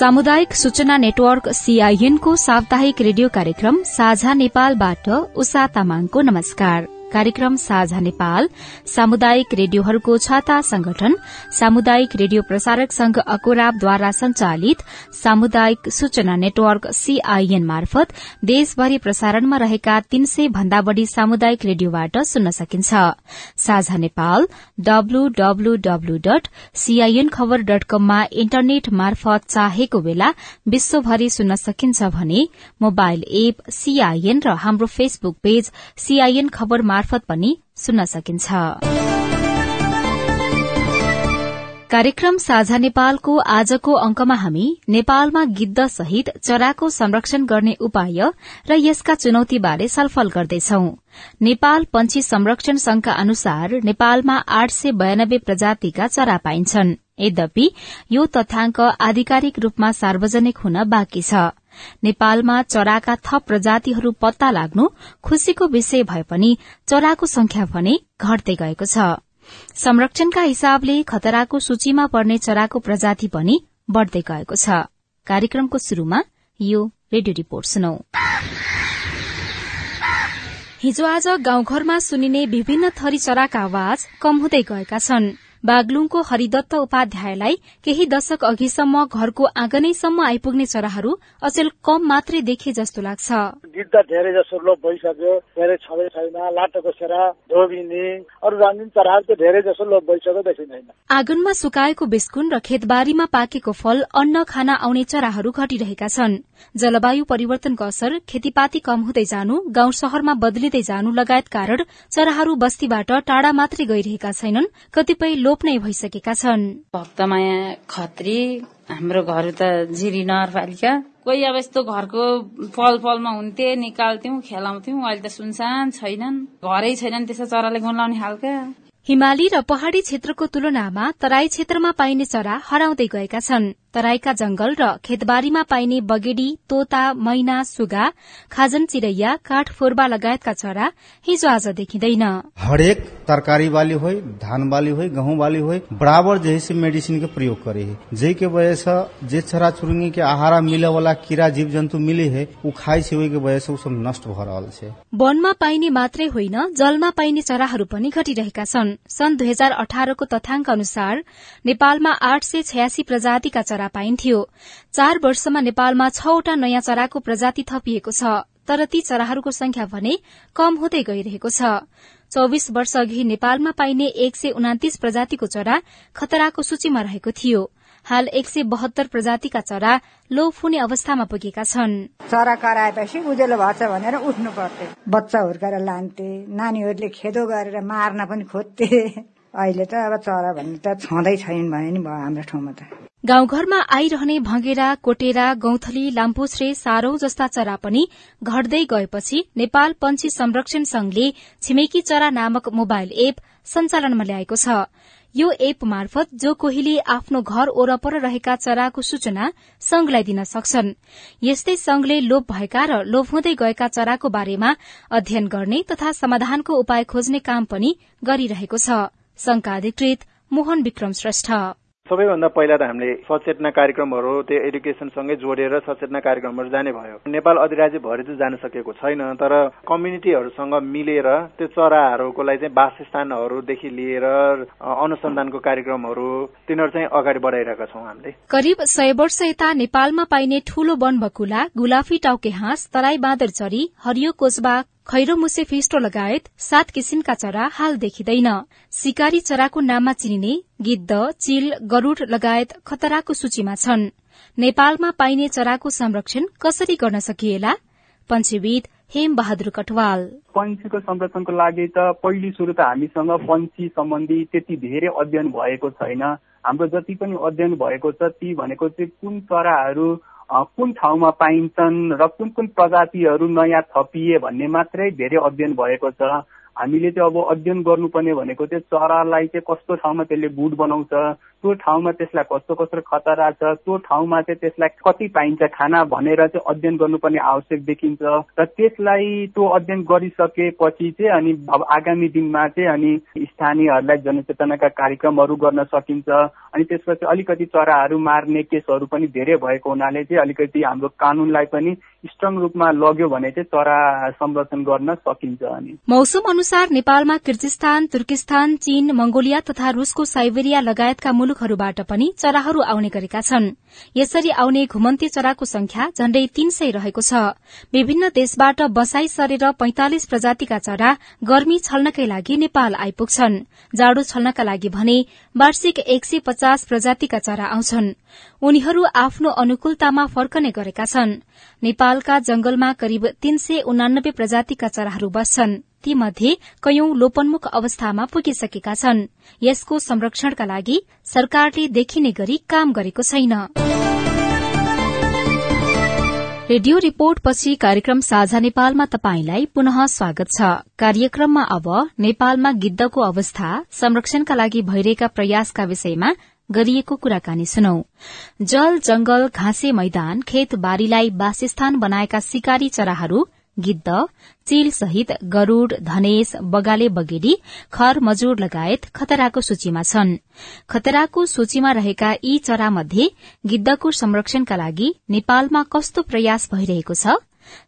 सामुदायिक सूचना नेटवर्क सीआईएनको साप्ताहिक रेडियो कार्यक्रम साझा नेपालबाट उषा तामाङको नमस्कार। कार्यक्रम साझा नेपाल सामुदायिक रेडियोहरूको छाता संगठन सामुदायिक रेडियो प्रसारक संघ अकोराबद्वारा संचालित सामुदायिक सूचना नेटवर्क सीआईएन मार्फत देशभरि प्रसारणमा रहेका तीन सय भन्दा बढ़ी सामुदायिक रेडियोबाट सुन्न सकिन्छ। साझा नेपाल कममा इन्टरनेट मार्फत चाहेको बेला विश्वभरि सुन्न सकिन्छ भने मोबाइल एप सीआईएन र हाम्रो फेसबुक पेज सीआईएन खबर मार्फत पनि सुन्न सकिन्छ। कार्यक्रम साझा नेपालको आजको अंकमा हामी नेपालमा गिद्ध सहित चराको संरक्षण गर्ने उपाय र यसका चुनौतीबारे छलफल गर्दैछौ। नेपाल पंक्षी संरक्षण संघका अनुसार नेपालमा आठ सय बयानब्बे प्रजातिका चरा पाइन्छन्। यद्यपि यो तथ्याङ्क आधिकारिक रूपमा सार्वजनिक हुन बाँकी छ। नेपालमा चराका थप प्रजातिहरू पत्ता लाग्नु खुशीको विषय भए पनि चराको संख्या भने घट्दै गएको छ। संरक्षणका हिसाबले खतराको सूचीमा पर्ने चराको प्रजाति पनि बढ़दै गएको छ। कार्यक्रमको शुरूमा यो रेडियो रिपोर्ट सुनौ। हिजो आज गाउँघरमा सुनिने विभिन्न थरी चराका आवाज कम हुँदै गएका छन्। बागलुङको हरिदत्त उपाध्यायलाई केही दशक अघिसम्म घरको आँगनैसम्म आइपुग्ने चराहरू अचेल कम मात्रै देखे जस्तो लाग्छ। गिद्ध धेरै जसो लोप भइसक्यो धेरै छँदै छैन धोबिनी अरू रङ्गिन चराहरू चाहिँ धेरै जसो लोप भइसक्यो देखिँदैन आँगनमा सुकाएको बिस्कुन र खेतबारीमा पाकेको फल अन्न खाना आउने चराहरू घटिरहेका छन्। जलवायु परिवर्तनको असर खेतीपाती कम हुँदै जानु गाउँ शहरमा बदलिँदै जानु लगायत कारण चराहरू बस्तीबाट टाढा मात्रै गइरहेका छैनन् कतिपय लोप नै भइसकेका छन्। भक्तमाया खत्री हाम्रो घर त जिरी नगरपालिका कोही अब यस्तो घरको फल फलमा हुन्थे निकाल्थ्यौं खेलाउँथ्यौं अहिले त सुनसान छैनन्। घरै छैनन् त्यसो चराले गुन्लाउने खालका। हिमाली र पहाड़ी क्षेत्रको तुलनामा तराई क्षेत्रमा पाइने चरा हराउँदै गएका छन्। तराईका जंगल र खेतबारीमा पाइने बगेडी तोता मैना सुगा खाजन चिरैया काठ फोर्बा लगायतका चरा हिजो आज देखिँदैन। हरेक तरकारी वाली हो धान वाली हो गेहूं वाली हो बराबर जे है मेडिसिन के प्रयोग करे है। जे के वजह से जे चरा चुरुंगी के आहारा मिले वाला कीड़ा जीव जन्तु मिले है उ खाइ छै के वजह से उ सब नष्ट भ रहल छै। वनमा पाइने मात्रै होइन जलमा पाइने चराहरू पनि घटिरहेका छन्। सन् दुई हजार अठारको तथ्याङ्क अनुसार नेपालमा आठ सय छयासी प्रजातिका चरा पाइन्थ्यो। चार वर्षमा नेपालमा छवटा नयाँ चराको प्रजाति थपिएको छ तर ती चराहरूको संख्या भने कम हुँदै गइरहेको छ। चौविस वर्ष अघि नेपालमा पाइने एक सय उनातिस प्रजातिको चरा खतराको सूचीमा रहेको थियो। हाल एक सय बहत्तर प्रजातिका चरा लोप हुने अवस्थामा पुगेका छन्। चरा कराएपछि उजेलो भएछ भनेर उठ्नु पर्थ्यो। बच्चा हुर्काएर लान्थे नानीहरूले खेदो गरेर मार्न पनि खोज्थे। अहिले त अब चरा भन्ने त छँदै छैन भने नि भयो हाम्रो ठाउँमा त। गाउँघरमा आइरहने भँगेरा कोटेरा गौथली लाम्पोछ्रे सारौ जस्ता चरा पनि घट्दै गएपछि नेपाल पंक्षी संरक्षण संघले छिमेकी चरा नामक मोबाइल एप सञ्चालनमा ल्याएको छ। यो एप मार्फत जो कोहीले आफ्नो घर ओरपर रहेका चराको सूचना संघलाई दिन सक्छन्। यस्तै संघले लोप भएका र लोप हुँदै गएका चराको बारेमा अध्ययन गर्ने तथा समाधानको उपाय खोज्ने काम पनि गरिरहेको छ। संघका अधिकृत मोहन विक्रम श्रेष्ठ। सबैभन्दा पहिला त हामीले सचेतना कार्यक्रमहरू त्यो एडुकेसनसँगै जोडेर सचेतना कार्यक्रमहरू जाने भयो। नेपाल अधिराज्यभरि चाहिँ जान सकेको छैन तर कम्युनिटीहरूसँग मिलेर त्यो चराहरूको लागि चाहिँ वासस्थानहरूदेखि लिएर अनुसन्धानको कार्यक्रमहरू तिनीहरू चाहिँ अगाडि बढाइरहेका छौँ हामीले। करिब सय वर्ष यता नेपालमा पाइने ठूलो वन बकुला गुलाफी टाउके हाँस तराई बाँदर चरी हरियो कोचबा खैरो मुसे फिस्टो लगायत सात किसिमका चरा हाल देखिँदैन। शिकारी चराको नाममा चिनिने गिद्ध चिल गरूड लगायत खतराको सूचीमा छन्। नेपालमा पाइने चराको संरक्षण कसरी गर्न सकिएला? पञ्चीविद हेम बहादुर कटवाल पन्छीको संरक्षणको लागि त पहिलो सुरु त हामीसँग पन्छी सम्बन्धी त्यति धेरै अध्ययन भएको छैन। हाम्रो जति पनि अध्ययन भएको छ ती भनेको चाहिँ कुन चराहरू कुन ठाउँमा पाइन्छन् र कुन कुन प्रजातिहरू नयाँ थपिए भन्ने मात्रै धेरै अध्ययन भएको छ। हामीले चाहिँ अब अध्ययन गर्नुपर्ने भनेको चाहिँ चरालाई चाहिँ कस्तो ठाउँमा त्यसले गुड बनाउँछ त्यो ठाउँमा त्यसलाई कस्तो कस्तो खतरा छ त्यो ठाउँमा चाहिँ त्यसलाई कति पाइन्छ खाना भनेर चाहिँ अध्ययन गर्नुपर्ने आवश्यक देखिन्छ र त्यसलाई त्यो अध्ययन गरिसकेपछि चाहिँ अनि आगामी दिनमा चाहिँ अनि स्थानीयहरूलाई जनचेतनाका कार्यक्रमहरू गर्न सकिन्छ अनि त्यसपछि अलिकति चराहरू मार्ने केसहरू पनि धेरै भएको हुनाले चाहिँ अलिकति हाम्रो कानुनलाई पनि स्ट्रङ रूपमा लग्यो भने चाहिँ चरा संरक्षण गर्न सकिन्छ अनि। मौसम अनुसार नेपालमा किर्जिस्तान तुर्किस्तान चीन मंगोलिया तथा रूसको साइबेरिया लगायतका मुलुकहरूबाट पनि चराहरू आउने गरेका छन्। यसरी आउने घुमन्ते चराको संख्या झण्डै तीन सय रहेको छ। विभिन्न देशबाट बसाई सरेर पैंतालिस प्रजातिका चरा गर्मी छल्नकै लागि नेपाल आइपुग्छन्। जाडो छल्नका लागि भने वार्षिक एक सय पचास प्रजातिका चरा आउँछन्। उनीहरू आफ्नो अनुकूलतामा फर्कने गरेका छन्। नेपालका जंगलमा करिब तीन सय उनानब्बे प्रजातिका चराहरू बस्छन्। तीमध्ये कैयौं लोपन्मुख अवस्थामा पुगिसकेका छन्। यसको संरक्षणका लागि सरकारले देखिने गरी काम गरेको छैन। रेडियो रिपोर्ट पछि कार्यक्रम साझा नेपालमा तपाईंलाई पुनः स्वागत छ। कार्यक्रममा अब नेपालमा गिद्धको अवस्था संरक्षणका लागि भइरहेका प्रयासका विषयमा गरिएको कुराकानी सुनौ। जल जंगल घाँसे मैदान खेत बारीलाई वासस्थान बनाएका शिकारी चराहरू गिद्ध चील सहित गरूड धनेश बगाले बगेडी खर मजूर लगायत खतराको सूचीमा छन्। खतराको सूचीमा रहेका यी चरा मध्ये गिद्धको संरक्षणका लागि नेपालमा कस्तो प्रयास भइरहेको छ?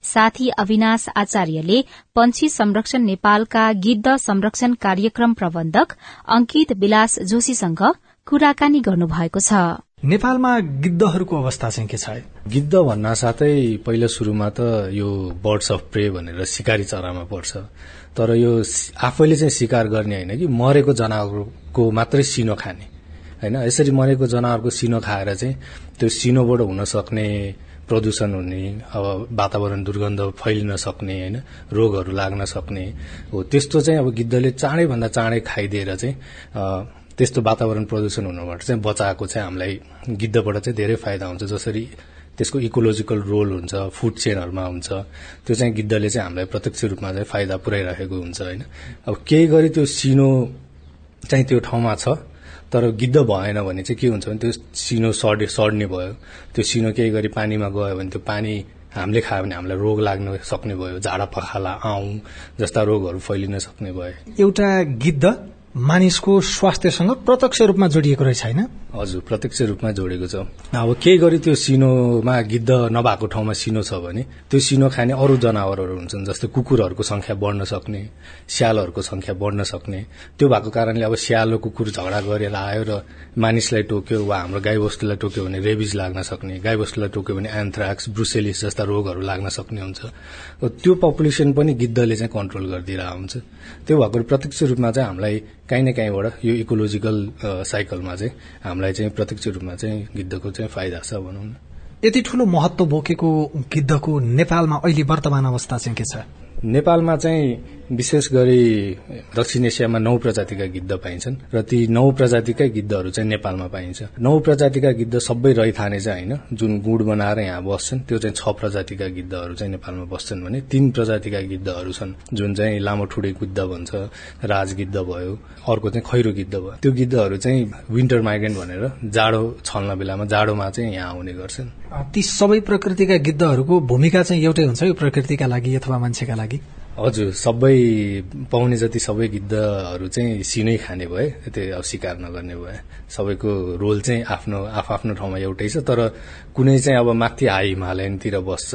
साथी अविनाश आचार्यले पंक्षी संरक्षण नेपालका गिद्ध संरक्षण कार्यक्रम प्रबन्धक अंकित विलास जोशीसँग कुराकानी गर्नुभएको छ। नेपालमा गिद्धहरूको अवस्था चाहिँ के छ गिद्ध भन्न साथै पहिलो सुरुमा त यो बर्ड्स अफ प्रे भनेर सिकारी चरामा पर्छ। तर यो आफैले चाहिँ शिकार गर्ने होइन कि मरेको जनावरको मात्रै सिनो खाने। होइन यसरी मरेको जनावरको सिनो खाएर चाहिँ त्यो सिनोबाट हुन सक्ने प्रदूषण हुने अब वातावरण दुर्गन्ध फैलिन सक्ने होइन रोगहरू लाग्न सक्ने हो। त्यस्तो चाहिँ अब गिद्धले चाँडैभन्दा चाँडै खाइदिएर चाहिँ त्यस्तो वातावरण प्रदूषण हुनबाट चाहिँ बचाएको चाहिँ हामीलाई गिद्धबाट चाहिँ धेरै फाइदा हुन्छ। जसरी त्यसको इकोलोजिकल रोल हुन्छ फुड चेनहरूमा हुन्छ। त्यो चाहिँ गिद्धले चाहिँ हामीलाई प्रत्यक्ष रूपमा चाहिँ फाइदा पुर्याइराखेको हुन्छ होइन? अब केही गरी त्यो सिनो चाहिँ त्यो ठाउँमा छ तर गिद्ध भएन भने चाहिँ के हुन्छ भने त्यो सिनो सडे सड्ने भयो। त्यो सिनो केही गरी पानीमा गयो भने त्यो पानी हामीले खायो भने हामीलाई रोग लाग्न सक्ने भयो झाडा पखाला आउँ जस्ता रोगहरू फैलिन सक्ने भयो। एउटा गिद्ध मानिसको स्वास्थ्यसँग प्रत्यक्ष रूपमा जोडिएको रहेछ होइन? हजुर प्रत्यक्ष रूपमा जोडेको छ। अब केही गरी त्यो सिनोमा गिद्ध नभएको ठाउँमा सिनो छ भने त्यो सिनो खाने अरू जनावरहरू हुन्छन् जस्तै कुकुरहरूको संख्या बढ्न सक्ने स्यालहरूको संख्या बढ्न सक्ने। त्यो भएको कारणले अब स्याल कुकुर झगडा गरेर आयो र मानिसलाई टोक्यो वा हाम्रो गाईबस्तुलाई टोक्यो भने रेबिज लाग्न सक्ने गाईबस्तुलाई टोक्यो भने एन्थ्राक्स ब्रुसेलिस जस्ता रोगहरू लाग्न सक्ने हुन्छ। त्यो पपुलेसन पनि गिद्धले चाहिँ कन्ट्रोल गरिदिरहेको हुन्छ त्यो भएको प्रत्यक्ष रूपमा चाहिँ हामीलाई काहीँ न काहीँबाट यो इकोलोजिकल साइकलमा चाहिँ हामीलाई चाहिँ प्रत्यक्ष रूपमा चाहिँ गिद्धको चाहिँ फाइदा छ भनौँ न। यति ठूलो महत्व बोकेको गिद्धको नेपालमा अहिले वर्तमान अवस्था चाहिँ के छ? नेपालमा चाहिँ विशेष गरी दक्षिण एसियामा नौ प्रजातिका गिद्ध पाइन्छन् र ती नौ प्रजातिकै गिद्धहरू चाहिँ नेपालमा पाइन्छ। नौ प्रजातिका गिद्ध सबै रैथाने चाहिँ होइन। जुन गुड बनाएर यहाँ बस्छन् त्यो चाहिँ छ प्रजातिका गिद्धहरू चाहिँ नेपालमा बस्छन् भने तीन प्रजातिका गिद्धहरू छन्। जुन चाहिँ लामो ठुडे गिद्ध भन्छ राज गिद्ध भयो अर्को चाहिँ खैरो गिद्ध भयो। त्यो गिद्धहरू चाहिँ विन्टर माइग्रेन्ट भनेर जाडो छल्न बेलामा जाडोमा चाहिँ यहाँ आउने गर्छन्। ती सबै प्रकृतिका गिद्धहरूको भूमिका चाहिँ एउटै हुन्छ यो प्रकृतिका लागि अथवा मान्छेका लागि? हजुर सबै पाउने जति सबै गिद्धहरू चाहिँ सिनै खाने भए त्यो अब शिकार नगर्ने भए सबैको रोल चाहिँ आफ्नो आफ्नो ठाउँमा एउटै छ। तर कुनै चाहिँ अब माथि हाई हिमालयनतिर बस्छ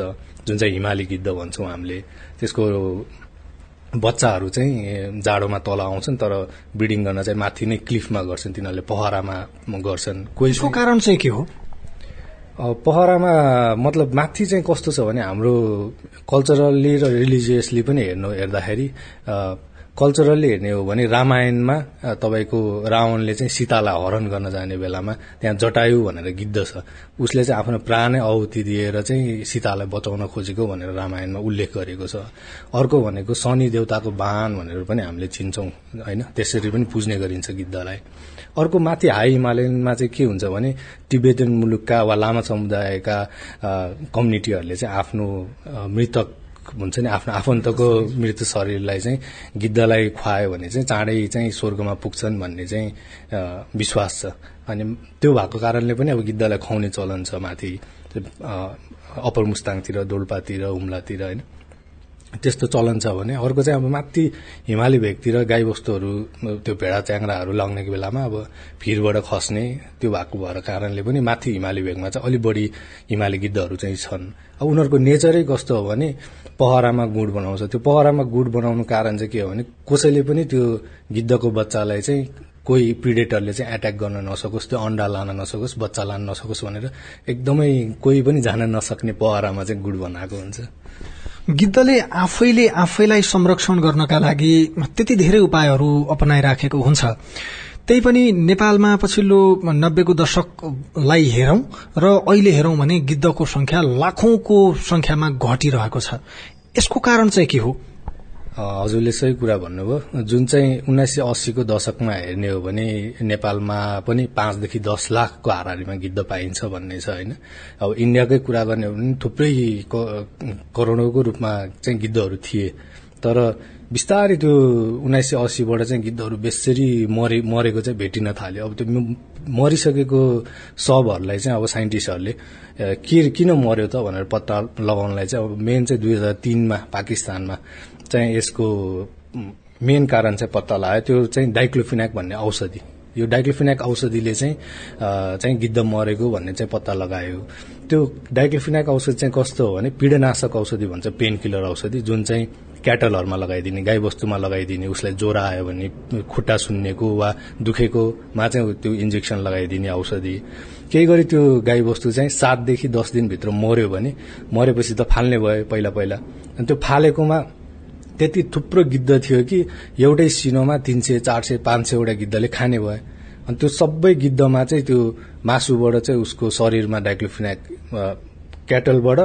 जुन चाहिँ हिमाली गिद्ध भन्छौँ हामीले त्यसको बच्चाहरू चाहिँ जाडोमा तल आउँछन् तर ब्रिडिङ गर्न चाहिँ माथि नै क्लिफमा गर्छन् तिनीहरूले पहरामा गर्छन्। कोही कारण चाहिँ के हो? पहरामा मतलब माथि चाहिँ कस्तो छ भने हाम्रो कल्चरल्ली र रिलिजियसली पनि हेर्नु हेर्दाखेरि कल्चरल्ली हेर्ने हो भने रामायणमा तपाईँको रावणले चाहिँ सीतालाई हरण गर्न जाने बेलामा त्यहाँ जटायु भनेर गिद्ध छ। उसले चाहिँ आफ्नो प्राणै आहुति दिएर चाहिँ सीतालाई बचाउन खोजेको भनेर रामायणमा उल्लेख गरेको छ। अर्को भनेको शनि देवताको वाहन भनेर पनि हामीले चिन्छौँ होइन? त्यसरी पनि पुज्ने गरिन्छ गिद्धलाई। अर्को माथि हाई हिमालयनमा चाहिँ के हुन्छ भने टिबेटन मुलुकका वा लामा समुदायका कम्युनिटीहरूले चाहिँ आफ्नो मृतक हुन्छ नि आफ्नो आफन्तको मृत्यु शरीरलाई चाहिँ गिद्धलाई खुवायो भने चाहिँ चाँडै चाहिँ स्वर्गमा पुग्छन् भन्ने चाहिँ विश्वास छ। अनि त्यो भएको कारणले पनि अब गिद्धलाई खुवाउने चलन छ माथि अप्पर मुस्ताङतिर दोल्पातिर हुम्लातिर होइन। त्यस्तो चलन छ भने अर्को चाहिँ अब माथि हिमाली भेगतिर गाईबस्तुहरू त्यो भेडा च्याङ्राहरू लगाउनेको बेलामा अब भिरबाट खस्ने त्यो भएको भएर कारणले पनि माथि हिमाली भेगमा चाहिँ अलिक बढी हिमाली गिद्धहरू चाहिँ छन्। अब उनीहरूको नेचरै कस्तो हो भने पहरामा गुड बनाउँछ। त्यो पहरामा गुड बनाउनु कारण चाहिँ के हो भने कसैले पनि त्यो गिद्धको बच्चालाई चाहिँ कोही प्रिडेटरले चाहिँ एट्याक गर्न नसकोस् त्यो अन्डा लान नसकोस् बच्चा लान नसकोस् भनेर एकदमै कोही पनि जान नसक्ने पहरामा चाहिँ गुड बनाएको हुन्छ। गिद्धले आफैले आफैलाई संरक्षण गर्नका लागि त्यति धेरै उपायहरू अपनाइराखेको हुन्छ। त्यही पनि नेपालमा पछिल्लो नब्बेको दशकलाई हेरौं र अहिले हेरौं भने गिद्धको संख्या लाखौंको संख्यामा घटिरहेको छ। यसको कारण चाहिँ के हो? हजुरले सही कुरा भन्नुभयो। जुन चाहिँ उन्नाइस सय अस्सीको दशकमा हेर्ने हो भने नेपालमा पनि पाँचदेखि दस लाखको हाराहारीमा गिद्ध पाइन्छ भन्ने छ होइन। अब इन्डियाकै कुरा गर्ने हो भने थुप्रै करोडौँको रूपमा चाहिँ गिद्धहरू थिए। तर बिस्तारै त्यो उन्नाइस सय अस्सीबाट चाहिँ गिद्धहरू बेसरी मरे मरेको चाहिँ भेटिन थाल्यो। अब त्यो मरिसकेको सबहरूलाई चाहिँ अब साइन्टिस्टहरूले के किन मर्यो त भनेर पत्ता लगाउनलाई चाहिँ अब मेन चाहिँ दुई हजार तीनमा पाकिस्तानमा चाहिँ यसको मेन कारण चाहिँ पत्ता लगायो। त्यो चाहिँ डाइक्लोफिनाक भन्ने औषधि। यो डाइक्लोफिनाक औषधिले चाहिँ चाहिँ गिद्ध मरेको भन्ने चाहिँ पत्ता लगायो। त्यो डाइक्लोफिनाक औषधि चाहिँ कस्तो हो भने पीडनाशक औषधि भन्छ पेन किलर औषधि जुन चाहिँ क्याटलहरूमा लगाइदिने गाईबस्तुमा लगाइदिने उसलाई ज्वरो आयो भने खुट्टा सुन्नेको वा दुखेकोमा चाहिँ त्यो इन्जेक्सन लगाइदिने औषधि। केही गरी त्यो गाईबस्तु चाहिँ सातदेखि दस दिनभित्र मर्यो भने मरेपछि त फाल्ने भयो पहिला पहिला। अनि त्यो फालेकोमा त्यति थुप्रो गिद्ध थियो कि एउटै सिनोमा तीन सय चार सय पाँच सयवटा गिद्धले खाने भयो अनि त्यो सबै गिद्धमा चाहिँ त्यो मासुबाट चाहिँ उसको शरीरमा डाइक्लोफिनाक क्याटलबाट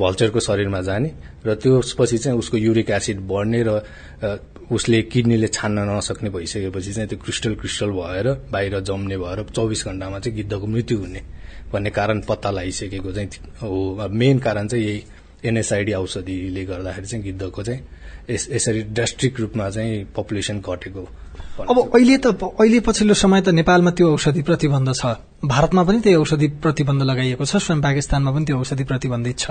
भल्चरको शरीरमा जाने र त्यसपछि चाहिँ उसको युरिक एसिड बढ्ने र उसले किडनीले छान्न नसक्ने भइसकेपछि चाहिँ त्यो क्रिस्टल क्रिस्टल भएर बाहिर जम्ने भएर चौबिस घण्टामा चाहिँ गिद्धको मृत्यु हुने भन्ने कारण पत्ता लगाइसकेको चाहिँ हो। मेन कारण चाहिँ यही एनएसआइडी औषधिले गर्दाखेरि चाहिँ गिद्धको चाहिँ यसरी ड्रास्टिक रूपमा चाहिँ पपुलेसन घटेको अब अहिले त अहिले पछिल्लो समय त नेपालमा त्यो औषधि प्रतिबन्ध छ। भारतमा पनि त्यो औषधि प्रतिबन्ध लगाइएको छ स्वयं पाकिस्तानमा पनि त्यो औषधि प्रतिबन्धित छ।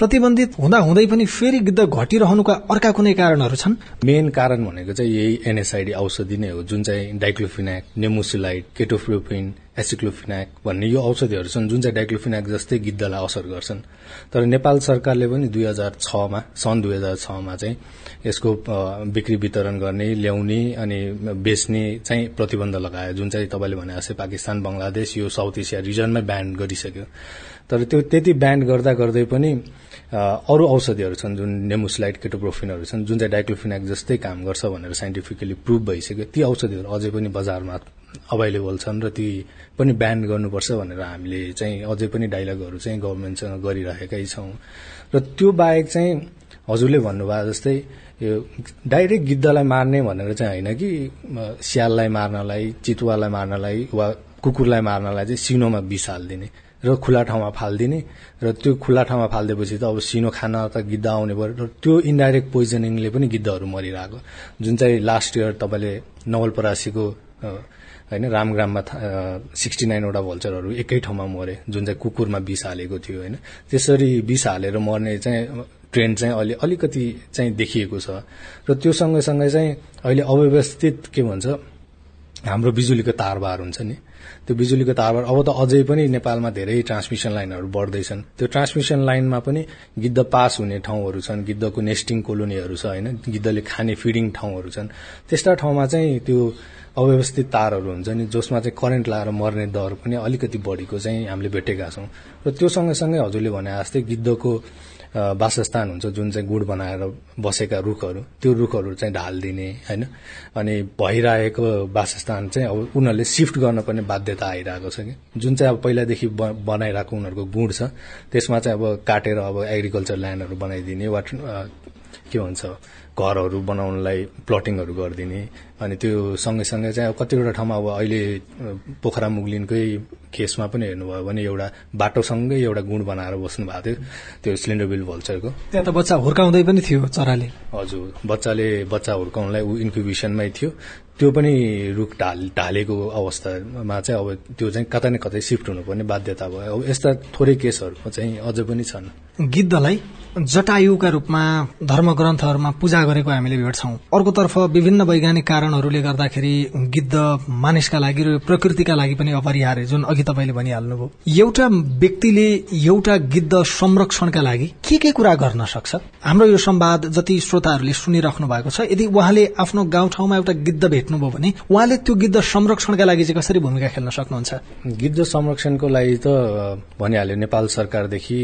प्रतिबन्धित हुँदा हुँदै पनि फेरि गिद्ध घटिरहनुका अर्का कुनै कारणहरू छन्? मेन कारण भनेको चाहिँ यही एनएसआइडी औषधि नै हो जुन चाहिँ डाइक्लोफिनाक नेमोसिलाइट केटोफ्लोफिन एसिक्लोफिनाक भन्ने यो औषधिहरू छन् जुन चाहिँ डाइक्लोफिनाक जस्तै गिद्धलाई असर गर्छन्। तर नेपाल सरकारले पनि दुई हजार छमा सन् दुई हजार छमा चाहिँ यसको बिक्री वितरण गर्ने ल्याउने अनि बेच्ने चाहिँ प्रतिबन्ध लगायो जुन चाहिँ तपाईँले भने जस्तै पाकिस्तान बंगलादेश यो साउथ एसिया रिजनमै ब्यान्ड गरिसक्यो। तर त्यो त्यति ब्यान्ड गर्दा गर्दै पनि अरू औषधिहरू छन् जुन नेमुसलाइट केटोप्रोफिनहरू छन् जुन चाहिँ डाइक्लोफिनाक जस्तै काम गर्छ भनेर साइन्टिफिकली प्रुभ भइसक्यो ती औषधिहरू अझै पनि बजारमा अभाइलेबल छन् र ती पनि ब्यान्ड गर्नुपर्छ भनेर हामीले चाहिँ अझै पनि डाइलगहरू चाहिँ गभर्मेन्टसँग गरिरहेकै छौँ। र त्यो बाहेक चाहिँ हजुरले भन्नुभयो जस्तै यो डाइरेक्ट गिद्धलाई मार्ने भनेर चाहिँ होइन कि स्याललाई मार्नलाई चितुवालाई मार्नलाई वा कुकुरलाई मार्नलाई चाहिँ सिनोमा विष हालिदिने र खुला ठाउँमा फालिदिने र त्यो खुला ठाउँमा फालिदिएपछि त अब सिनो खान त गिद्ध आउने भयो र त्यो इन्डाइरेक्ट पोइजनिङले पनि गिद्धहरू मरिरहेको। जुन चाहिँ लास्ट इयर तपाईँले नवलपरासीको होइन रामग्राममा सिक्सटी नाइनवटा भल्चरहरू एकै ठाउँमा मरे जुन चाहिँ कुकुरमा विष हालेको थियो होइन। त्यसरी विष हालेर मर्ने चाहिँ ट्रेन्ड चाहिँ अहिले अलिकति चाहिँ देखिएको छ। र त्यो सँगसँगै चाहिँ अहिले अव्यवस्थित के भन्छ हाम्रो बिजुलीको तारबार हुन्छ नि। त्यो बिजुलीको तारबार अब त अझै पनि नेपालमा धेरै ट्रान्समिसन लाइनहरू बढ्दैछन्। त्यो ट्रान्समिसन लाइनमा पनि गिद्ध पास हुने ठाउँहरू छन् गिद्धको नेस्टिङ कोलोनीहरू छ होइन? गिद्धले खाने फिडिङ ठाउँहरू छन्। त्यस्ता ठाउँमा चाहिँ त्यो अव्यवस्थित तारहरू हुन्छ नि जसमा चाहिँ करेन्ट लगाएर मर्ने दर पनि अलिकति बढीको चाहिँ हामीले भेटेका छौँ। र त्यो सँगसँगै हजुरले भने जस्तै गिद्धको वासस्थान हुन्छ जुन चाहिँ गुड बनाएर बसेका रुखहरू त्यो रुखहरू चाहिँ ढालिदिने होइन? अनि भइरहेको वासस्थान चाहिँ अब उनीहरूले सिफ्ट गर्नुपर्ने बाध्यता आइरहेको छ कि? जुन चाहिँ अब पहिलादेखि बनाइरहेको उनीहरूको गुड छ त्यसमा चाहिँ अब काटेर अब एग्रिकल्चर ल्यान्डहरू बनाइदिने वा के भन्छ? घरहरू बनाउनलाई प्लटिङहरू गरिदिने। अनि त्यो सँगै सँगै चाहिँ कतिवटा ठाउँमा अब अहिले पोखरा मुगलिनकै केसमा पनि हेर्नुभयो भने एउटा बाटोसँगै एउटा गुण बनाएर बस्नु भएको थियो त्यो सिलिन्डर बिल भल्चरको। त्यहाँ त बच्चा हुर्काउँदै पनि थियो चराले। हजुर बच्चाले बच्चा हुर्काउनलाई ऊ इन्क्युबेसनमै थियो। त्यो पनि रुख ढाल ढालेको अवस्थामा चाहिँ अब त्यो चाहिँ कतै न कतै सिफ्ट हुनुपर्ने बाध्यता भयो। अब यस्ता थोरै केसहरू चाहिँ अझ पनि छन्। गिद्धलाई जटायुका रूपमा धर्म ग्रन्थहरूमा पूजा गरेको हामीले भेट्छौं। अर्कोतर्फ विभिन्न वैज्ञानिक कारणहरूले गर्दाखेरि गिद्ध मानिसका लागि र प्रकृतिका लागि पनि अपरिहार्य जुन अघि तपाईँले भनिहाल्नुभयो। एउटा व्यक्तिले एउटा गिद्ध संरक्षणका लागि के के कुरा गर्न सक्छ? हाम्रो यो संवाद जति श्रोताहरूले सुनिराख्नु भएको छ यदि उहाँले आफ्नो गाउँठाउँमा एउटा गिद्ध भेट्नुभयो भने उहाँले त्यो गिद्ध संरक्षणका लागि चाहिँ कसरी भूमिका खेल्न सक्नुहुन्छ? गिद्ध संरक्षणको लागि त भनिहाल्यो नेपाल सरकारदेखि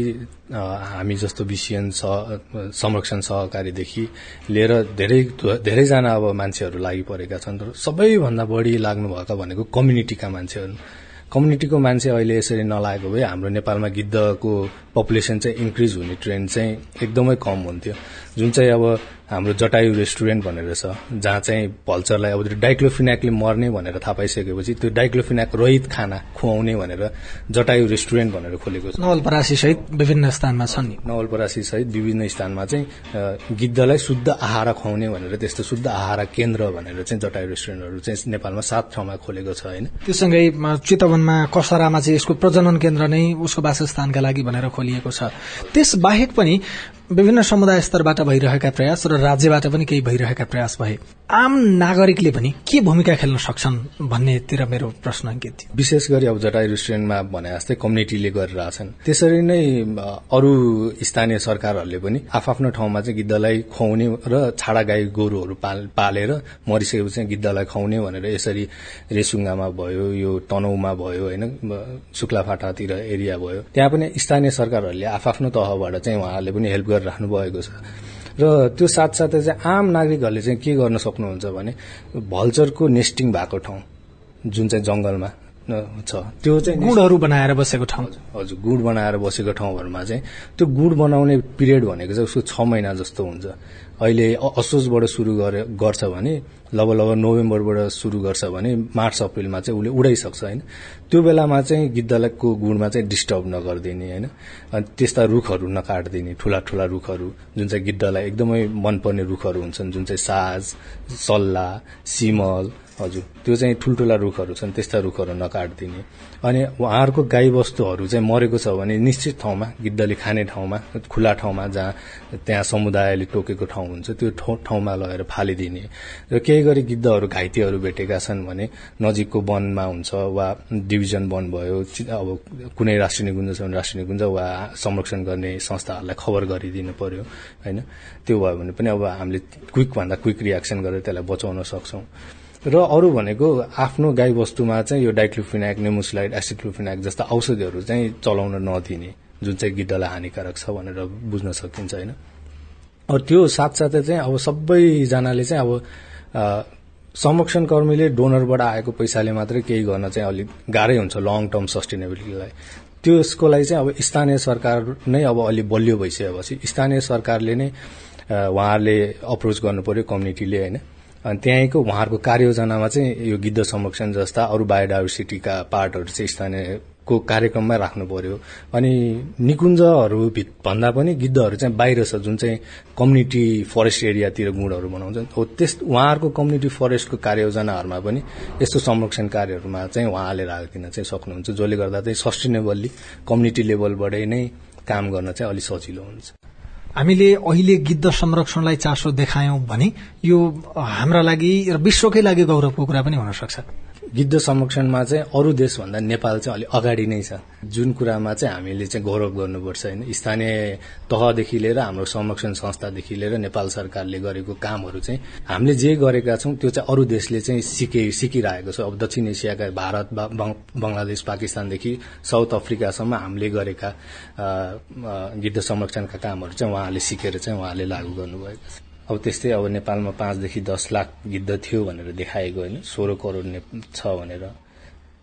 हामी जस्तो बिसिएन संरक्षण सहकारीदेखि लिएर धेरै धेरैजना अब मान्छेहरू लागि परेका छन् र सबैभन्दा बढी लाग्नुभएका भनेको कम्युनिटीका मान्छेहरू। कम्युनिटीको मान्छे अहिले यसरी नलागेको भए हाम्रो नेपालमा गिद्धको पपुलेसन चाहिँ इन्क्रिज हुने ट्रेन्ड चाहिँ एकदमै कम हुन्थ्यो। जुन चाहिँ अब हाम्रो जटायु रेस्टुरेन्ट भनेर छ जहाँ चाहिँ भल्चरलाई अब डाइक्लोफिनाकले मर्ने भनेर थाहा पाइसकेपछि त्यो डाइक्लोफिनाक रहित खाना खुवाउने भनेर जटायु रेस्टुरेन्ट भनेर खोलेको छ। नवलपरासी सहित विभिन्न स्थानमा छन् नवलपरासी सहित विभिन्न स्थानमा चाहिँ गिद्धलाई शुद्ध आहार खुवाउने भनेर त्यस्तो शुद्ध आहार केन्द्र भनेर चाहिँ जटायु रेस्टुरेन्टहरू चाहिँ नेपालमा सात ठाउँमा खोलेको छ होइन। त्योसँगै चितवनमा कसरामा चाहिँ यसको प्रजनन केन्द्र नै उसको वासस्थानका लागि भनेर खोलिएको छ। त्यस बाहेक पनि विभिन्न समुदाय स्तरबाट भइरहेका प्रयास र राज्यबाट पनि केही भइरहेका प्रयास भए आम नागरिकले पनि के भूमिका खेल्न सक्छन् भन्नेतिर मेरो प्रश्न अंकित थियो। विशेष गरी अब जटाई रेस्टुरेन्टमा भने जस्तै कम्युनिटीले गरिरहेछन्। त्यसरी नै अरू स्थानीय सरकारहरूले पनि आफ्नो ठाउँमा चाहिँ गिद्धलाई खुवाउने र छाडा गाई गोरुहरू पालेर मरिसकेपछि गिद्धलाई खुवाउने भनेर यसरी रेसुङ्गामा भयो यो तनहुमा भयो होइन शुक्लाफाटातिर एरिया भयो। त्यहाँ पनि स्थानीय सरकारहरूले आफ्नो तहबाट चाहिँ उहाँहरूले पनि हेल्प गरिराख्नु भएको छ। र त्यो साथसाथै चाहिँ आम नागरिकहरूले चाहिँ के गर्न सक्नुहुन्छ भने भल्चरको नेस्टिङ भएको ठाउँ जुन चाहिँ जंगलमा छ। त्यो चाहिँ गुडहरू बनाएर बसेको ठाउँ। हजुर गुड बनाएर बसेको ठाउँहरूमा चाहिँ त्यो गुड बनाउने पिरियड भनेको चाहिँ उसको छ महिना जस्तो हुन्छ। अहिले असोजबाट सुरु गर्छ भने लग लग नोभेम्बरबाट सुरु गर्छ भने मार्च अप्रेलमा चाहिँ उसले उडाइसक्छ होइन? त्यो बेलामा चाहिँ गिद्धको गुडमा चाहिँ डिस्टर्ब नगरिदिने होइन? अनि त्यस्ता रुखहरू नकाटिदिने ठूला ठूला रुखहरू जुन चाहिँ गिद्धलाई एकदमै मनपर्ने रुखहरू हुन्छन् जुन चाहिँ साज सल्ला सिमल हजुर त्यो चाहिँ ठुल्ठुला रुखहरू छन् त्यस्ता रुखहरू नकाटिदिने। अनि उहाँहरूको गाईबस्तुहरू चाहिँ मरेको छ भने निश्चित ठाउँमा गिद्धले खाने ठाउँमा खुला ठाउँमा जहाँ त्यहाँ समुदायले टोकेको ठाउँ हुन्छ त्यो ठाउँमा लगेर फालिदिने। र केही गरी गिद्धहरू घाइतेहरू भेटेका छन् भने नजिकको वनमा हुन्छ वा डिभिजन वन भयो अब कुनै राष्ट्रिय निकुञ्ज छ भने राष्ट्रिय निकुञ्ज वा संरक्षण गर्ने संस्थाहरूलाई खबर गरिदिनु पर्यो होइन? त्यो भयो भने पनि अब हामीले क्विक भन्दा क्विक रियाक्सन गरेर त्यसलाई बचाउन सक्छौं। र अरू भनेको आफ्नो गाई वस्तुमा चाहिँ यो डाइक्लोफिनाक नेमोसिलाइड एसिक्लोफिनाक जस्ता औषधिहरू चाहिँ चलाउन नदिने जुन चाहिँ गिद्धलाई हानिकारक छ भनेर बुझ्न सकिन्छ होइन? त्यो साथसाथै चाहिँ अब सबैजनाले चाहिँ अब संरक्षण कर्मीले डोनरबाट आएको पैसाले मात्रै केही गर्न चाहिँ अलिक गाह्रै हुन्छ लङ टर्म सस्टेनेबिलिटीलाई त्यसको लागि चाहिँ अब स्थानीय सरकार नै अब अलि बलियो भइसकेपछि स्थानीय सरकारले नै उहाँहरूले अप्रोच गर्नु पर्यो कम्युनिटीले होइन? अनि त्यहीँको उहाँहरूको कार्ययोजनामा चाहिँ यो गिद्ध संरक्षण जस्ता अरू बायोडाइभर्सिटीका पार्टहरू चाहिँ स्थानीयको कार्यक्रममा राख्नु पर्यो। अनि निकुञ्जहरू भन्दा पनि गिद्धहरू चाहिँ बाहिर छ जुन चाहिँ कम्युनिटी फरेस्ट एरियातिर गुणहरू बनाउँछन् हो त्यस उहाँहरूको कम्युनिटी फरेस्टको कार्ययोजनाहरूमा पनि यस्तो संरक्षण कार्यहरूमा चाहिँ उहाँले राखिदिन चाहिँ सक्नुहुन्छ जसले गर्दा चाहिँ सस्टेनेबल्ली कम्युनिटी लेभलबाटै नै काम गर्न चाहिँ अलिक सजिलो हुन्छ। हामीले अहिले गिद्ध संरक्षणलाई चासो देखायौं भने यो हाम्रा लागि र विश्वकै लागि गौरवको कुरा पनि हुन सक्छ। गिद्ध संरक्षणमा चाहिँ अरू देशभन्दा नेपाल चाहिँ अलिक अगाडि नै छ। जुन कुरामा चाहिँ हामीले चाहिँ गौरव गर्नुपर्छ होइन। स्थानीय तहदेखि लिएर हाम्रो संरक्षण संस्थादेखि लिएर नेपाल सरकारले गरेको कामहरू चाहिँ हामीले जे गरेका छौं त्यो चाहिँ अरू देशले चाहिँ सिके सिकिरहेको छ। अब दक्षिण एसियाका भारत बंगलादेश पाकिस्तानदेखि साउथ अफ्रिकासम्म हामीले गरेका गिद्ध संरक्षणका कामहरू चाहिँ उहाँले सिकेर चाहिँ उहाँले लागू गर्नुभएको छ। अब त्यस्तै अब नेपालमा पाँचदेखि दस लाख गिद्ध थियो भनेर देखाएको होइन सोह्र करोड छ भनेर।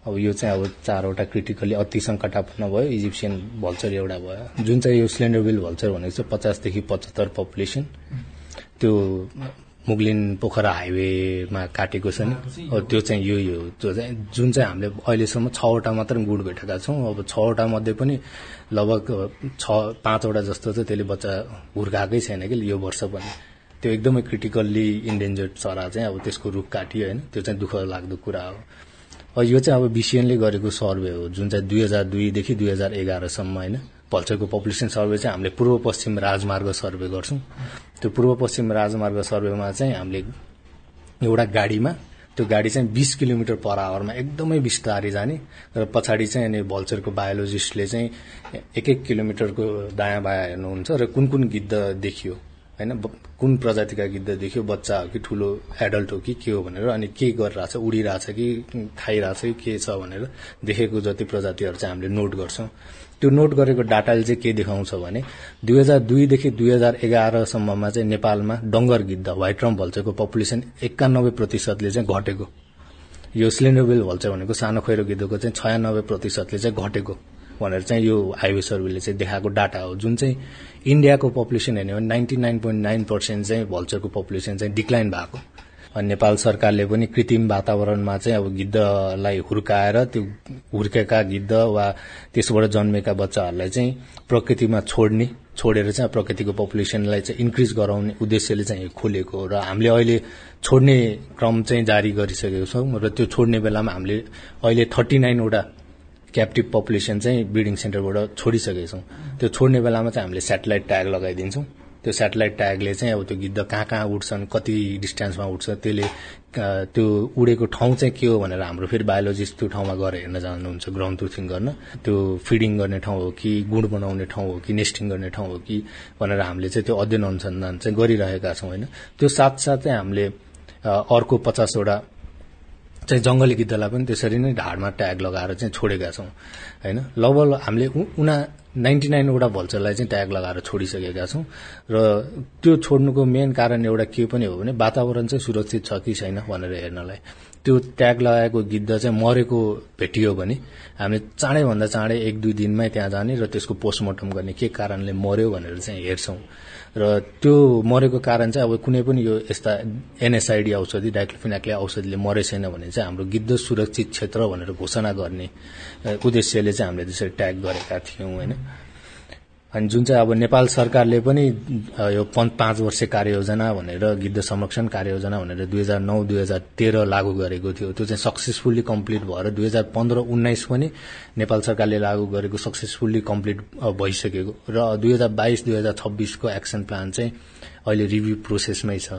अब यो चाहिँ अब चारवटा क्रिटिकली अति सङ्कटापन्न भयो इजिप्सियन भल्चर एउटा भयो। जुन चाहिँ यो सिलिन्डर बिल भल्चर भनेको चाहिँ पचासदेखि पचहत्तर पपुलेसन। त्यो मुगलिन पोखरा हाइवेमा काटेको छ नि। त्यो चाहिँ यो यो त्यो चाहिँ जुन चाहिँ हामीले अहिलेसम्म छवटा मात्र गुड भेटेका छौँ। अब छवटा मध्ये पनि लगभग छ पाँचवटा जस्तो चाहिँ त्यसले बच्चा हुर्काएकै छैन कि यो वर्ष पनि। त्यो एकदमै क्रिटिकल्ली इन्डेन्जर्ड चरा चाहिँ अब त्यसको रुख काटियो होइन? त्यो चाहिँ दुःख लाग्दो कुरा हो। यो चाहिँ अब बिसिएनले गरेको सर्वे हो जुन चाहिँ दुई हजार दुईदेखि दुई हजार एघारसम्म होइन? भल्चरको पपुलेसन सर्वे चाहिँ हामीले पूर्व पश्चिम राजमार्ग सर्वे गर्छौँ। त्यो पूर्व पश्चिम राजमार्ग सर्वेमा चाहिँ हामीले एउटा गाडीमा त्यो गाडी चाहिँ बिस किलोमिटर पर आवरमा एकदमै बिस्तारै जाने र पछाडि चाहिँ अनि भल्चरको बायोलोजिस्टले चाहिँ एक एक किलोमिटरको दायाँ बायाँ हेर्नुहुन्छ र कुन कुन गिद्ध देखियो। होइन कुन प्रजातिका गिद्ध देखियो बच्चा हो कि ठुलो एडल्ट हो कि के हो भनेर अनि के गरिरहेछ उडिरहेछ कि खाइरहेछ कि के छ भनेर देखेको जति प्रजातिहरू चाहिँ हामीले नोट गर्छौँ। त्यो नोट गरेको डाटाले चाहिँ के देखाउँछ भने दुई हजार दुईदेखि दुई हजार एघारसम्ममा चाहिँ नेपालमा डङ्गर गिद्ध व्हाइट रम भल्चरको पपुलेसन एकानब्बे प्रतिशतले चाहिँ घटेको। यो सिलिन्डरबिल भल्चर भनेको सानो खैरो गिद्धको चाहिँ छयानब्बे प्रतिशतले चाहिँ घटेको। भनेर चाहिँ यो हाइवे सर्वेले चाहिँ देखाएको डाटा हो। जुन चाहिँ इन्डियाको पपुलेसन हेर्ने भने ninety nine point nine percent चाहिँ भल्चरको पपुलेसन चाहिँ डिक्लाइन भएको। नेपाल सरकारले पनि कृत्रिम वातावरणमा चाहिँ अब गिद्धलाई हुर्काएर त्यो हुर्केका गिद्ध वा त्यसबाट जन्मेका बच्चाहरूलाई चाहिँ प्रकृतिमा छोड्ने छोडेर चाहिँ प्रकृतिको पपुलेसनलाई चाहिँ इन्क्रिज गराउने उद्देश्यले चाहिँ खोलेको र हामीले अहिले छोड्ने क्रम चाहिँ जारी गरिसकेको छौँ र त्यो छोड्ने बेलामा हामीले अहिले थर्टी नाइनवटा क्याप्टिभ पपुलेसन चाहिँ ब्रिडिङ सेन्टरबाट छोडिसकेका छौँ त्यो छोड्ने बेलामा चाहिँ हामीले सेटेलाइट ट्याग लगाइदिन्छौँ। त्यो सेटेलाइट ट्यागले चाहिँ अब त्यो गिद्ध कहाँ कहाँ उठ्छन् कति डिस्टेन्समा उठ्छ त्यसले त्यो उडेको ठाउँ चाहिँ के हो भनेर हाम्रो फेरि बायोलोजिस्ट त्यो ठाउँमा गएर हेर्न जानुहुन्छ ग्राउन्ड ट्रुथिङ गर्न। त्यो फिडिङ गर्ने ठाउँ हो कि गुड बनाउने ठाउँ हो कि नेस्टिङ गर्ने ठाउँ हो कि भनेर हामीले चाहिँ त्यो अध्ययन अनुसन्धान चाहिँ गरिरहेका छौँ होइन। त्यो साथसाथै हामीले अर्को पचासवटा चाहिँ जङ्गली गिद्धलाई पनि त्यसरी नै ढाडमा ट्याग लगाएर चाहिँ छोडेका छौँ होइन? लगभग हामीले उना नाइन्टी नाइनवटा भल्चरलाई चाहिँ ट्याग लगाएर छोडिसकेका छौँ र त्यो छोड्नुको मेन कारण एउटा के पनि हो भने वातावरण चाहिँ सुरक्षित छ कि छैन भनेर हेर्नलाई। त्यो ट्याग लगाएको गिद्ध चाहिँ मरेको भेटियो भने हामीले चाँडैभन्दा चाँडै एक दुई दिनमै त्यहाँ जाने र त्यसको पोस्टमार्टम गर्ने के कारणले मर्यो भनेर चाहिँ हेर्छौँ। र त्यो मरेको कारण चाहिँ अब कुनै पनि यो यस्ता एनएसआइडी औषधि डाइक्लोफिनाक्ले औषधिले मरे छैन भने चाहिँ हाम्रो गिद्ध सुरक्षित क्षेत्र भनेर घोषणा गर्ने उद्देश्यले चाहिँ हामीले त्यसरी ट्याग गरेका थियौँ होइन। अनि जुन चाहिँ अब नेपाल सरकारले पनि यो पाँच वर्ष कार्ययोजना भनेर गिद्ध संरक्षण कार्ययोजना भनेर दुई हजार नौ दुई हजार तेह्र लागू गरेको थियो त्यो चाहिँ सक्सेसफुल्ली कम्प्लिट भएर दुई हजार पन्ध्र उन्नाइस पनि नेपाल सरकारले लागू गरेको सक्सेसफुल्ली कम्प्लिट भइसकेको र दुई हजार बाइस दुई हजार छब्बिसको एक्सन प्लान चाहिँ अहिले रिभ्यू प्रोसेसमै छ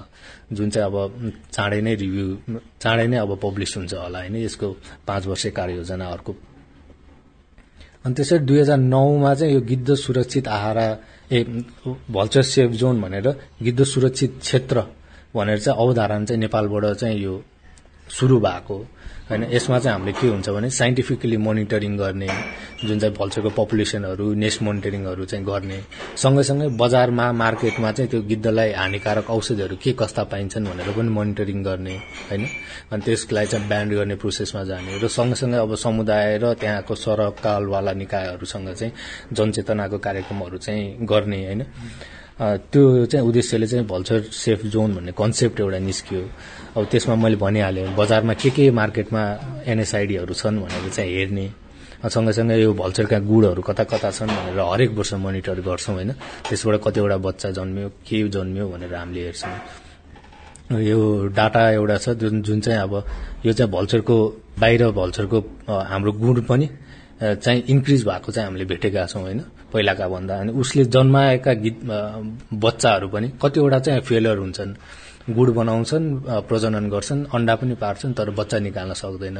जुन चाहिँ अब चाँडै नै रिभ्यू चाँडै नै अब पब्लिस हुन्छ होला होइन? यसको पाँच वर्ष कार्ययोजना अर्को अनि त्यसरी दुई हजार नौमा चाहिँ यो गिद्ध सुरक्षित आहारा ए भल्चर सेफ जोन भनेर गिद्ध सुरक्षित क्षेत्र भनेर चाहिँ अवधारणा चाहिँ नेपालबाट चाहिँ यो सुरु भएको। होइन यसमा चाहिँ हामीले के हुन्छ भने साइन्टिफिकली मोनिटरिङ गर्ने जुन चाहिँ भल्चरको पपुलेसनहरू नेस्ट मोनिटरिङहरू चाहिँ गर्ने। सँगैसँगै बजारमा मार्केटमा चाहिँ त्यो गिद्धलाई हानिकारक औषधिहरू के कस्ता पाइन्छन् भनेर पनि मोनिटरिङ गर्ने होइन? अनि त्यसलाई चाहिँ ब्यान्ड गर्ने प्रोसेसमा जाने। र सँगसँगै अब समुदाय र त्यहाँको सरकारवाला निकायहरूसँग चाहिँ जनचेतनाको कार्यक्रमहरू चाहिँ गर्ने होइन? त्यो चाहिँ उद्देश्यले चाहिँ भल्चर सेफ जोन भन्ने कन्सेप्ट एउटा निस्कियो। अब त्यसमा मैले भनिहालेँ बजारमा के के मार्केटमा एनएसआइडीहरू छन् भनेर चाहिँ हेर्ने सँगसँगै यो भल्चरका गुडहरू कता कता छन् भनेर हरेक वर्ष मोनिटर गर्छौँ होइन? त्यसबाट कतिवटा बच्चा जन्मियो के जन्मियो भनेर हामीले हेर्छौँ। यो डाटा एउटा छ जुन जुन चाहिँ अब यो चाहिँ भल्चरको बाहिर भल्चरको हाम्रो गुड पनि चाहिँ इन्क्रिज भएको चाहिँ हामीले भेटेका छौँ होइन? पहिलाका भन्दा अनि उसले जन्माएका गीत बच्चाहरू पनि कतिवटा चाहिँ फेलर हुन्छन्। गुड बनाउँछन् प्रजनन गर्छन् अन्डा पनि पार्छन् तर बच्चा निकाल्न सक्दैन।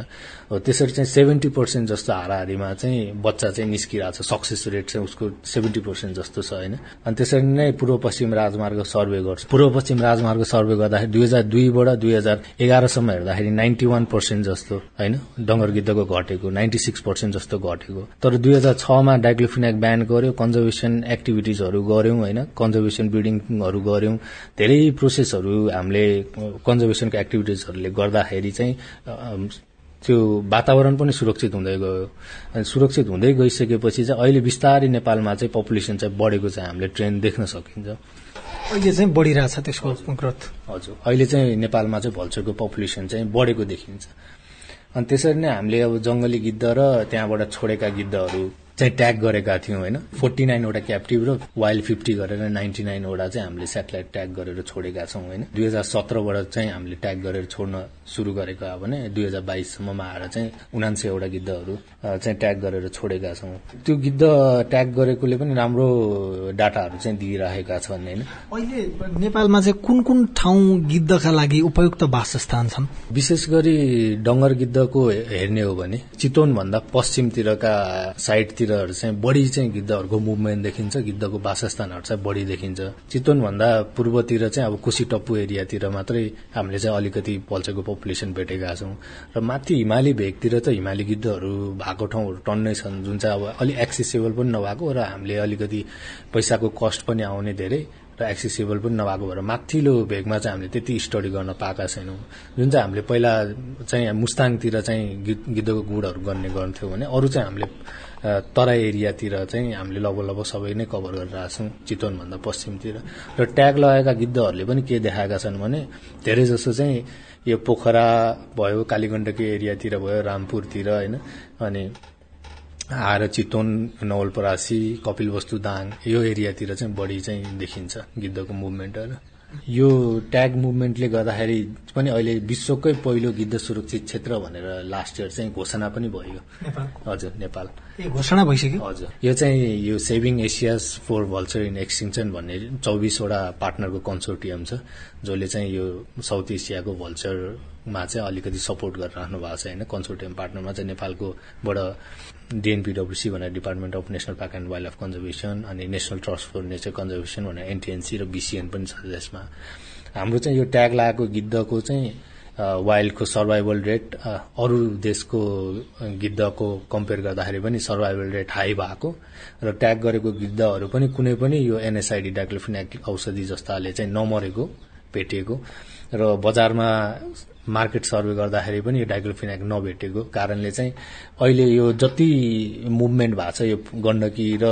त्यसरी चाहिँ सेभेन्टी पर्सेन्ट जस्तो हाराहारीमा चाहिँ बच्चा चाहिँ निस्किरहेको छ सक्सेस रेट चाहिँ उसको सेभेन्टी पर्सेन्ट जस्तो छ होइन? अनि त्यसरी नै पूर्व पश्चिम राजमार्ग सर्वे गर्छ। पूर्व पश्चिम राजमार्ग सर्वे गर्दाखेरि दुई हजार दुईबाट दुई हजार एघारसम्म हेर्दाखेरि नाइन्टी वान पर्सेन्ट जस्तो होइन? डङ्गर गिद्धको घटेको नाइन्टी सिक्स पर्सेन्ट जस्तो घटेको। तर दुई हजार छमा डाइक्लोफिनाक ब्यान गर्यो कन्जर्भेसन एक्टिभिटिजहरू गर्यौं होइन? कन्जर्भेसन ब्रिडिङहरू गर्यौं धेरै प्रोसेसहरू हामीले कन्जर्भेसनको एक्टिभिटिजहरूले गर्दाखेरि चाहिँ त्यो वातावरण पनि सुरक्षित हुँदै गयो। अनि सुरक्षित हुँदै गइसकेपछि चाहिँ अहिले बिस्तारै नेपालमा चाहिँ पपुलेसन चाहिँ बढेको चाहिँ हामीले ट्रेन्ड देख्न सकिन्छ। अहिले चाहिँ बढिरहेछ त्यसको ग्रोथ। हजुर अहिले चाहिँ नेपालमा चाहिँ भल्चरको पपुलेसन चाहिँ बढेको देखिन्छ। अनि त्यसरी नै हामीले अब जंगली गिद्ध र त्यहाँबाट छोडेका गिद्धहरू चाहिँ ट्याग गरेका थियौँ होइन? फोर्टी नाइनवटा क्याप्टिभ र वाइल्ड फिफ्टी गरेर नाइन्टी नाइनवटा चाहिँ हामीले सेटेलाइट ट्याग गरेर छोडेका छौँ होइन? दुई हजार सत्रबाट चाहिँ हामीले ट्याग गरेर छोड्न सुरु गरेको अब भने दुई हजार बाइससम्ममा आएर चाहिँ उनान्सयवटा गिद्धहरू चाहिँ ट्याग गरेर छोडेका छौँ। त्यो गिद्ध ट्याग गरेकोले पनि राम्रो डाटाहरू चाहिँ दिइरहेका छन् होइन? अहिले नेपालमा चाहिँ कुन कुन ठाउँ गिद्धका लागि उपयुक्त वासस्थान छन्? विशेष गरी डङ्गर गिद्धको हेर्ने हो भने चितवन भन्दा पश्चिमतिरका साइडतिर गिद्धहरू चाहिँ बढी चाहिँ गिद्धहरूको मुभमेन्ट देखिन्छ गिद्धको वासस्थानहरू चाहिँ बढी देखिन्छ। चितवन भन्दा पूर्वतिर चाहिँ अब कुशी टप्पु एरियातिर मात्रै हामीले चाहिँ अलिकति पल्चेको पपुलेसन भेटेका छौँ। र माथि हिमाली भेगतिर त हिमाली गिद्धहरू भएको ठाउँहरू टन्नै छन् जुन चाहिँ अब अलिक एक्सेसेबल पनि नभएको र हामीले अलिकति पैसाको कस्ट पनि आउने धेरै। र एक्सेसिबल पनि नभएको भएर माथिल्लो भेगमा चाहिँ हामीले त्यति स्टडी गर्न पाएका छैनौँ। जुन चाहिँ हामीले पहिला चाहिँ मुस्ताङतिर चाहिँ गिद्धको गुडहरू गर्ने गर्थ्यौँ भने अरू चाहिँ हामीले तराई एरियातिर चाहिँ हामीले लगभग लगभग सबै नै कभर गरिरहेको छौँ चितवनभन्दा पश्चिमतिर। र ट्याग लगाएका गिद्धहरूले पनि के देखाएका छन् भने धेरै जसो चाहिँ यो पोखरा भयो कालीगण्डकी एरियातिर भयो रामपुरतिर होइन? अनि आएर चितवन नवलपरासी कपिलवस्तु दाङ यो एरियातिर चाहिँ बढी चाहिँ देखिन्छ गिद्धको मुभमेन्टहरू यो ट्याग मुभमेन्टले गर्दाखेरि पनि अहिले विश्वकै पहिलो गिद्ध सुरक्षित क्षेत्र भनेर लास्ट इयर चाहिँ घोषणा पनि भयो। हजुर नेपाल। घोषणा भइसक्यो? हजुर। यो चाहिँ यो saving Asia's for vulture in extinction भन्ने चौबिसवटा पार्टनरको कन्सोर्टियम छ जसले चाहिँ यो साउथ एसियाको भल्चरमा चाहिँ अलिकति सपोर्ट गरिराख्नु भएको छ होइन? कन्सोर्टियम पार्टनरमा चाहिँ नेपालकोबाट डिएनपीडब्ल्युसी भनेर department of national park and wildlife conservation अनि national trust for nature conservation भनेर एनटिएनसी र बिसिएन पनि छ त्यसमा। हाम्रो चाहिँ यो ट्याग लगाएको गिद्धको चाहिँ वाइल्डको सर्भाइभल रेट अरू देशको गिद्धको कम्पेयर गर्दाखेरि पनि सर्भाइभल रेट हाई भएको र ट्याग गरेको गिद्धहरू पनि कुनै पनि यो एनएसआइडी डाइक्लोफिनाक औषधि जस्ताले चाहिँ नमरेको भेटिएको र बजारमा मार्केट सर्वे गर्दाखेरि पनि यो डाइक्लोफिनाक नभेटेको कारणले चाहिँ अहिले यो जति मुभमेन्ट भएको छ यो गण्डकी र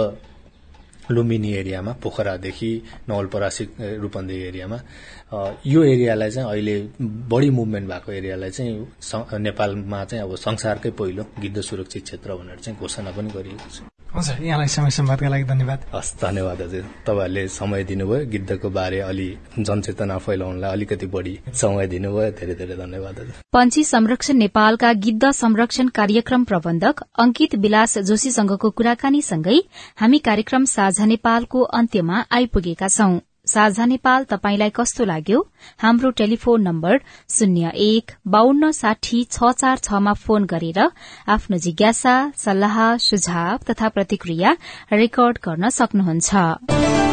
लुम्बिनी एरियामा पोखरादेखि नवलपरासी रूपन्देही एरियामा यो एरियालाई चाहिँ अहिले बढी मुभमेन्ट भएको एरियालाई चाहिँ नेपालमा चाहिँ अब संसारकै पहिलो गिद्ध सुरक्षित क्षेत्र भनेर चाहिँ घोषणा पनि गरिएको छ। हुन्छ यहाँलाई समय संवादका लागि धन्यवाद। हस् धन्यवाद हजुर। तपाईँहरूले समय दिनुभयो गिद्धको बारे अलि जनचेतना फैलाउनलाई अलिकति बढी समय दिनुभयो धेरै धेरै धन्यवाद हजुर। पन्छी संरक्षण नेपालका गिद्ध संरक्षण कार्यक्रम प्रबन्धक अंकित विलास जोशीसँगको कुराकानीसँगै हामी कार्यक्रम साझा नेपालको अन्त्यमा आइपुगेका छौं। साझा नेपाल तपाईंलाई कस्तो लाग्यो? हाम्रो टेलिफोन नम्बर शून्य एक बान्न साठी छ चार छमा फोन गरेर आफ्नो जिज्ञासा सल्लाह सुझाव तथा प्रतिक्रिया रेकर्ड गर्न सक्नुहुन्छ।